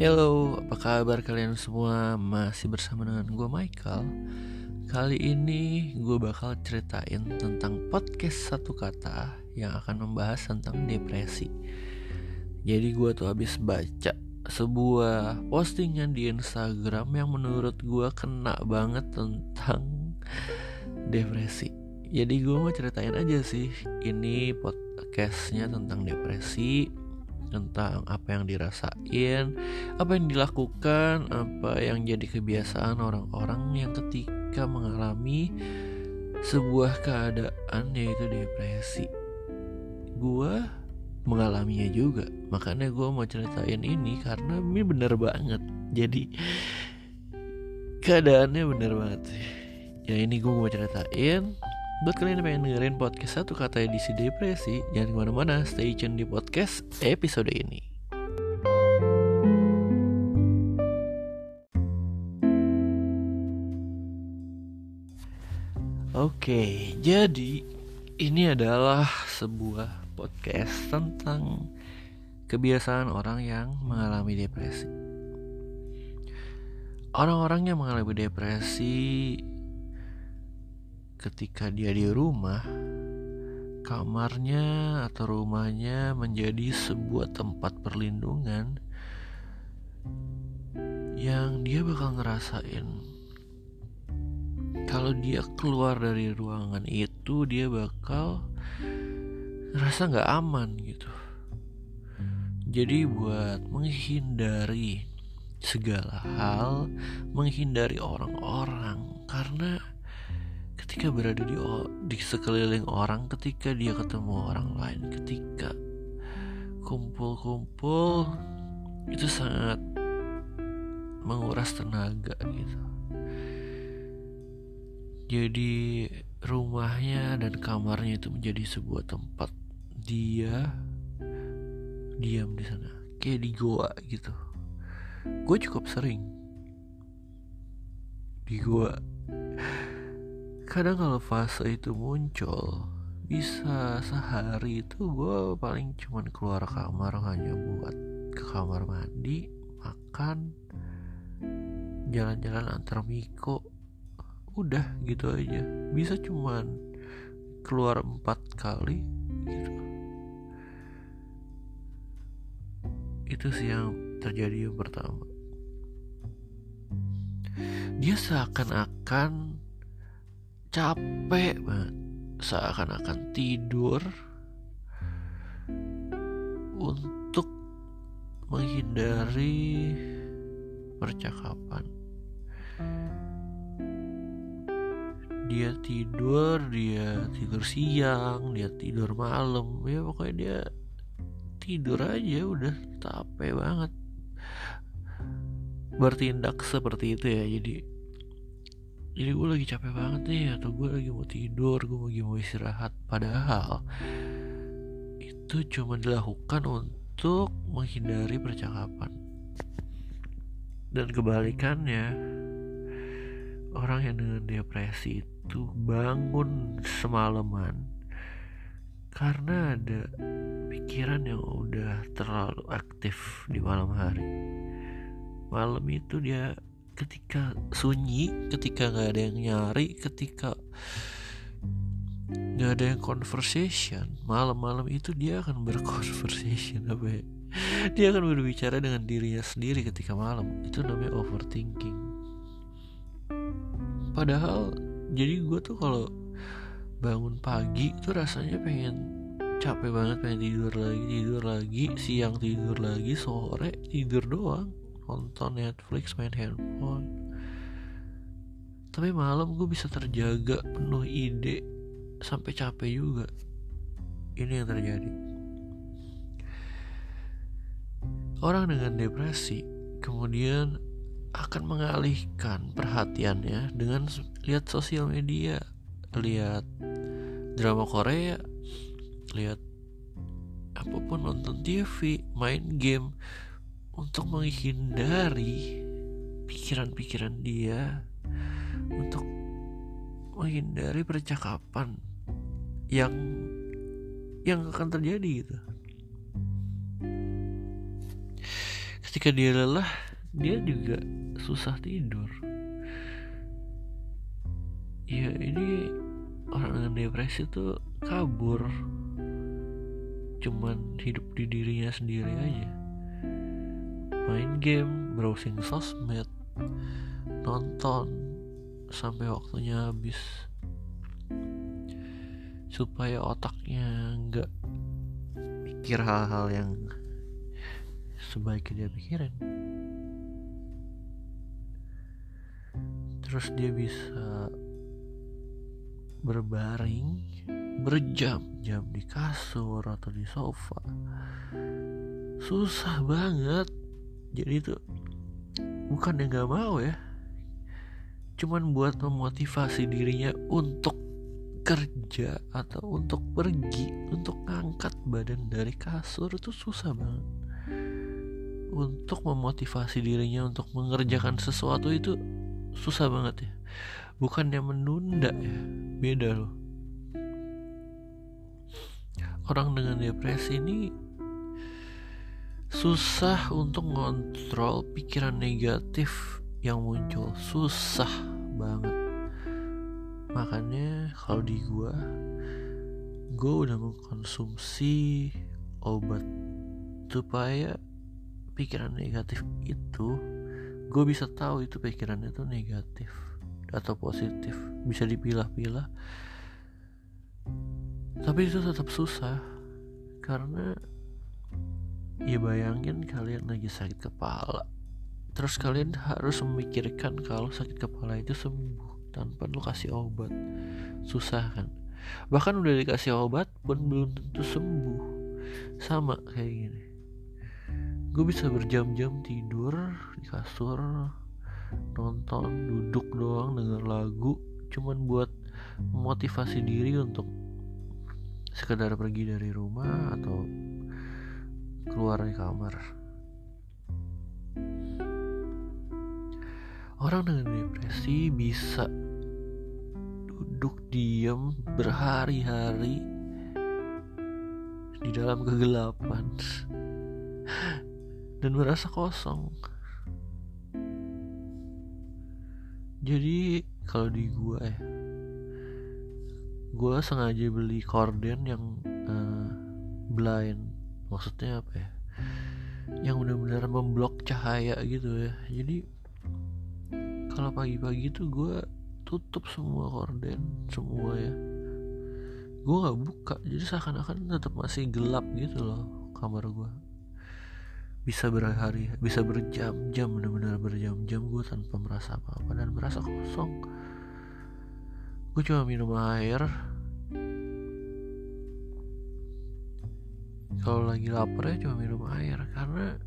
Hello, apa kabar kalian semua? Masih bersama dengan gue Michael. Kali ini gue bakal ceritain tentang podcast satu kata Yang akan membahas tentang depresi. Jadi gue tuh habis baca sebuah postingan di Instagram Yang menurut gue kena banget tentang depresi. Jadi gue mau ceritain aja sih Ini podcastnya tentang depresi tentang apa yang dirasain, apa yang dilakukan, apa yang jadi kebiasaan orang-orang yang ketika mengalami sebuah keadaan yaitu depresi. Gua mengalaminya juga, makanya gue mau ceritain ini karena ini bener banget. Jadi keadaannya bener banget. Ya ini gue mau ceritain Buat kalian yang pengen dengerin podcast satu kata edisi depresi, jangan ke mana-mana, stay tune di podcast episode ini. Oke, jadi ini adalah sebuah podcast tentang kebiasaan orang yang mengalami depresi. Orang-orang yang mengalami depresi ketika dia di rumah, kamarnya atau rumahnya menjadi sebuah tempat perlindungan yang dia bakal ngerasain. Kalau dia keluar dari ruangan itu dia bakal ngerasa nggak aman gitu. Jadi buat menghindari segala hal menghindari orang-orang karena ketika berada di di sekeliling orang ketika dia ketemu orang lain ketika kumpul-kumpul itu sangat menguras tenaga gitu. Jadi rumahnya dan kamarnya itu menjadi sebuah tempat dia diam di sana kayak di goa gitu. Gue cukup sering di goa kadang kalau fase itu muncul bisa sehari itu gue paling cuman keluar kamar hanya buat ke kamar mandi makan jalan-jalan antar miko. Udah gitu aja. Bisa cuman keluar empat kali gitu. Itu sih yang terjadi yang pertama. Dia seakan-akan capek banget. Seakan-akan tidur untuk menghindari percakapan. Dia tidur dia tidur siang dia tidur malam. Ya pokoknya dia tidur aja udah capek banget. Bertindak seperti itu ya jadi jadi gue lagi capek banget nih atau gue lagi mau tidur gue lagi mau istirahat. Padahal itu cuma dilakukan untuk menghindari percakapan. Dan kebalikannya orang yang dengan depresi itu bangun semalaman karena ada pikiran yang udah terlalu aktif di malam hari. Malam itu dia ketika sunyi ketika nggak ada yang nyari ketika nggak ada yang conversation malam-malam itu dia akan berconversation apa ya? Dia akan berbicara dengan dirinya sendiri ketika malam. Itu namanya overthinking. Padahal jadi gue tuh kalau bangun pagi tuh rasanya pengen capek banget pengen tidur lagi tidur lagi siang tidur lagi sore tidur doang nonton Netflix main handphone. Tapi malam gue bisa terjaga penuh ide sampai capek juga. Ini yang terjadi. Orang dengan depresi kemudian akan mengalihkan perhatiannya dengan lihat sosial media lihat drama Korea lihat apa pun nonton TV main game untuk menghindari pikiran-pikiran dia untuk menghindari percakapan yang yang akan terjadi gitu. Ketika dia lelah dia juga susah tidur. Ya ini orang dengan depresi tuh kabur. Cuman hidup di dirinya sendiri aja main game browsing sosmed nonton sampai waktunya habis. Supaya otaknya nggak mikir hal-hal yang sebaiknya dia pikirin terus dia bisa berbaring berjam-jam di kasur atau di sofa. Susah banget jadi itu bukan yang gak mau ya. Cuman buat memotivasi dirinya untuk kerja atau untuk pergi untuk ngangkat badan dari kasur itu susah banget. Untuk memotivasi dirinya untuk mengerjakan sesuatu itu susah banget ya. Bukan yang menunda ya beda loh. Orang dengan depresi ini susah untuk ngontrol pikiran negatif yang muncul. Susah banget. Makanya kalau di gua gua udah mengkonsumsi obat supaya pikiran negatif itu gue bisa tahu itu pikirannya itu negatif atau positif. Bisa dipilah-pilah. Tapi itu tetap susah karena ya bayangin kalian lagi sakit kepala. Terus kalian harus memikirkan kalau sakit kepala itu sembuh tanpa lu kasih obat. Susah kan? Bahkan udah dikasih obat pun belum tentu sembuh. Sama kayak gini. Gue bisa berjam-jam tidur di kasur nonton duduk doang denger lagu. Cuman buat memotivasi diri untuk sekedar pergi dari rumah atau keluar dari kamar Orang dengan depresi bisa duduk diam berhari-hari di dalam kegelapan dan merasa kosong. Jadi kalau di gua ya, gua sengaja beli korden yang uh, blind. Maksudnya apa ya? Yang benar-benar memblok cahaya gitu ya. Jadi kalau pagi-pagi tuh gue tutup semua korden semua ya gue nggak buka jadi seakan-akan tetap masih gelap gitu loh kamar gue bisa berhari bisa berjam-jam benar-benar berjam-jam gue tanpa merasa apa-apa dan merasa kosong gue cuma minum air kalau lagi lapar ya cuma minum air karena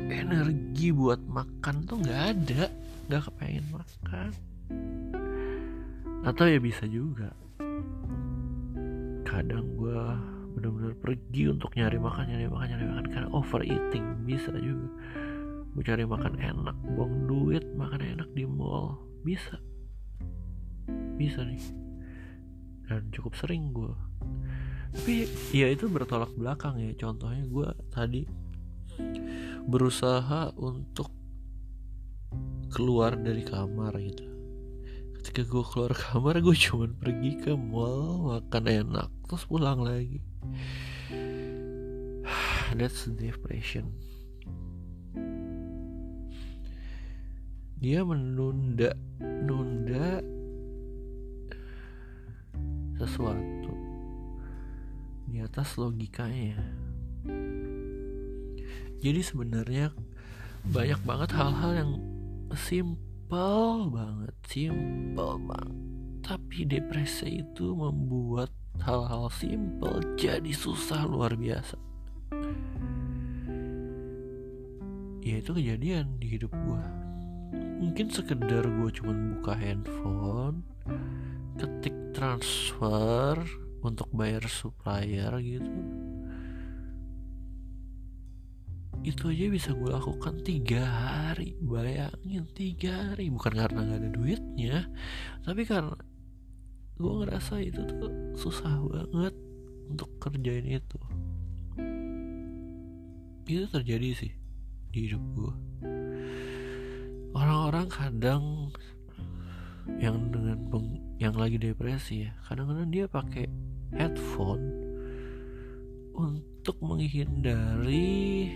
energi buat makan tuh nggak ada nggak kepengen makan. Atau ya bisa juga. Kadang gue benar-benar pergi untuk nyari makan nyari makan nyari makan karena overeating bisa juga. Gue cari makan enak buang duit makan enak di mall bisa. Bisa nih. Dan cukup sering gue tapi ya itu bertolak belakang ya. Contohnya gue tadi berusaha untuk keluar dari kamar gitu. Ketika gue keluar kamar gue cuma pergi ke mall makan enak terus pulang lagi. That's depression. Dia menunda nunda sesuatu di atas logikanya. Jadi sebenarnya banyak banget hal-hal yang simple banget simple banget. Tapi depresi itu membuat hal-hal simple jadi susah luar biasa. Ya itu kejadian di hidup gue mungkin sekedar gue cuman buka handphone ketik transfer untuk bayar supplier gitu. Itu aja bisa gue lakukan tiga hari bayangin tiga hari. Bukan karena gak ada duitnya tapi karena gue ngerasa itu tuh susah banget untuk kerjain itu. Itu terjadi sih di hidup gue orang-orang kadang yang dengan peng, yang lagi depresi ya kadang-kadang dia pakai headphone untuk menghindari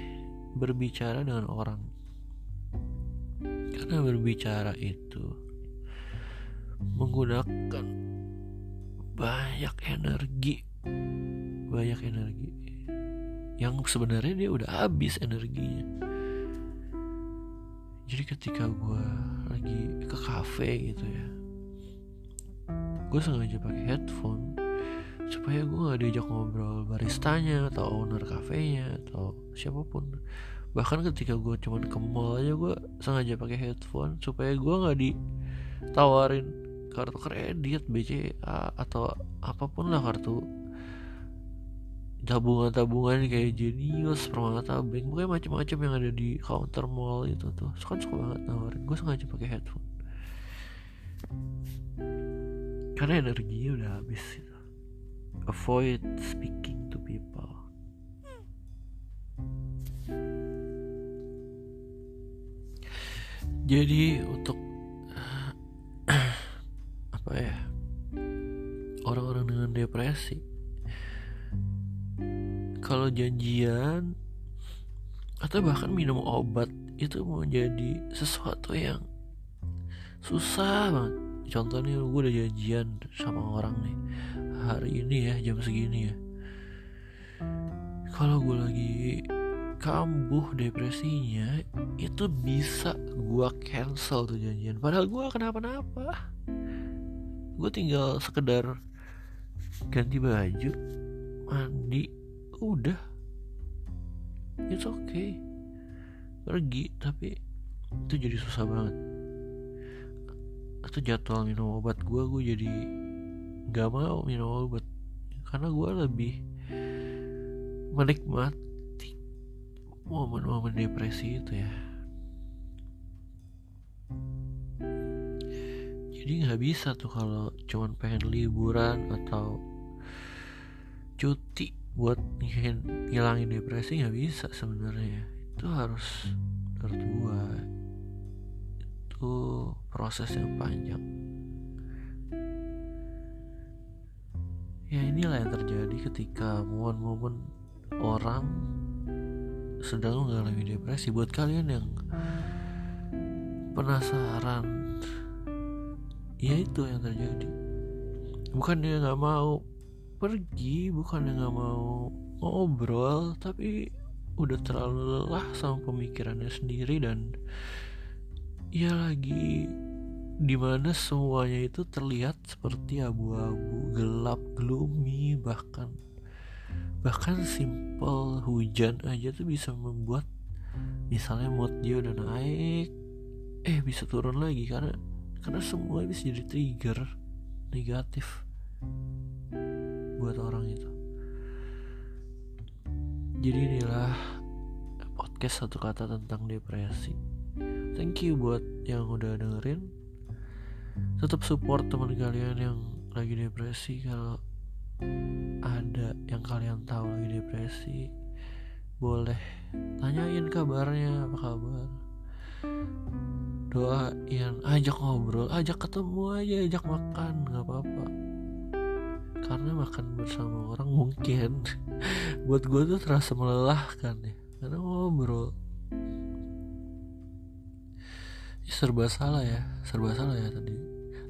berbicara dengan orang. Karena berbicara itu menggunakan banyak energi banyak energi yang sebenarnya dia udah habis energinya. Jadi ketika gue lagi ke cafe gitu ya gue sengaja pakai headphone supaya gue gak diajak ngobrol baristanya atau owner kafenya atau siapa pun bahkan ketika gue cuman ke mall aja gue sengaja pakai headphone supaya gue nggak ditawarin kartu kredit BCA atau apa pun lah kartu tabungan-tabungan kayak Genius, Permata Bank, pokoknya macam-macam yang ada di counter mall itu tuh. Suka suka banget nawarin. Gue sengaja pakai headphone. Karena energinya udah habis. Avoid speaking to people. Jadi untuk apa ya orang-orang dengan depresi kalau janjian atau bahkan minum obat itu menjadi sesuatu yang susah banget contohnya gue udah janjian sama orang nih hari ini ya jam segini ya. Kalau gue lagi kambuh depresinya itu bisa gue cancel tuh janjian. Padahal gue kenapa-napa. Gue tinggal sekedar ganti baju mandi udah. It's okay. Pergi tapi itu jadi susah banget. Atau jadwal minum obat gue gue jadi nggak mau minum obat karena gue lebih menikmati momen-momen depresi itu ya. Jadi nggak bisa tuh kalau cuman pengen liburan atau cuti buat ngilangin depresi nggak bisa sebenarnya. Itu harus menurut gua itu proses yang panjang ya inilah yang terjadi ketika momen-momen orang sedang mengalami depresi. Buat kalian yang penasaran ya itu yang terjadi. Bukan dia nggak mau pergi bukannya nggak mau ngobrol tapi udah terlalu lelah sama pemikirannya sendiri dan ya lagi di mana semuanya itu terlihat seperti abu-abu gelap gloomy bahkan bahkan simple hujan aja tuh bisa membuat misalnya mood dia udah naik eh bisa turun lagi karena karena semua bisa jadi trigger negatif buat orang itu. Jadi inilah podcast satu kata tentang depresi. Thank you buat yang udah dengerin tetap support teman kalian yang lagi depresi. Kalau ada yang kalian tahu lagi depresi boleh tanyain kabarnya apa kabar? Doain ajak ngobrol ajak ketemu aja ajak makan nggak apa-apa. Karena makan bersama orang mungkin buat gue tuh terasa melelahkan ya. Karena ngobrol serba salah ya serba salah ya tadi.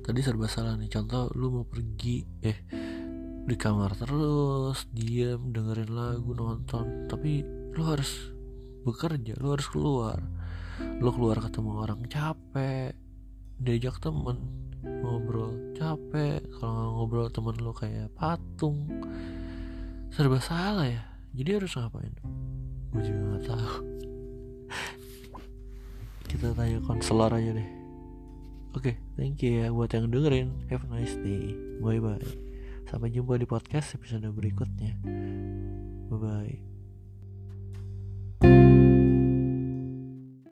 Tadi serba salah nih contoh lu mau pergi eh di kamar terus diam dengerin lagu nonton tapi lu harus bekerja lu harus keluar. Lu keluar ketemu orang capek diajak temen ngobrol capek kalau ngobrol temen lo kayak patung. Serba salah ya jadi harus ngapain? Gue juga nggak tahu kita tanya konselor aja deh. Oke okay, thank you ya buat yang dengerin. Have a nice day. Bye bye sampai jumpa di podcast episode berikutnya. Bye bye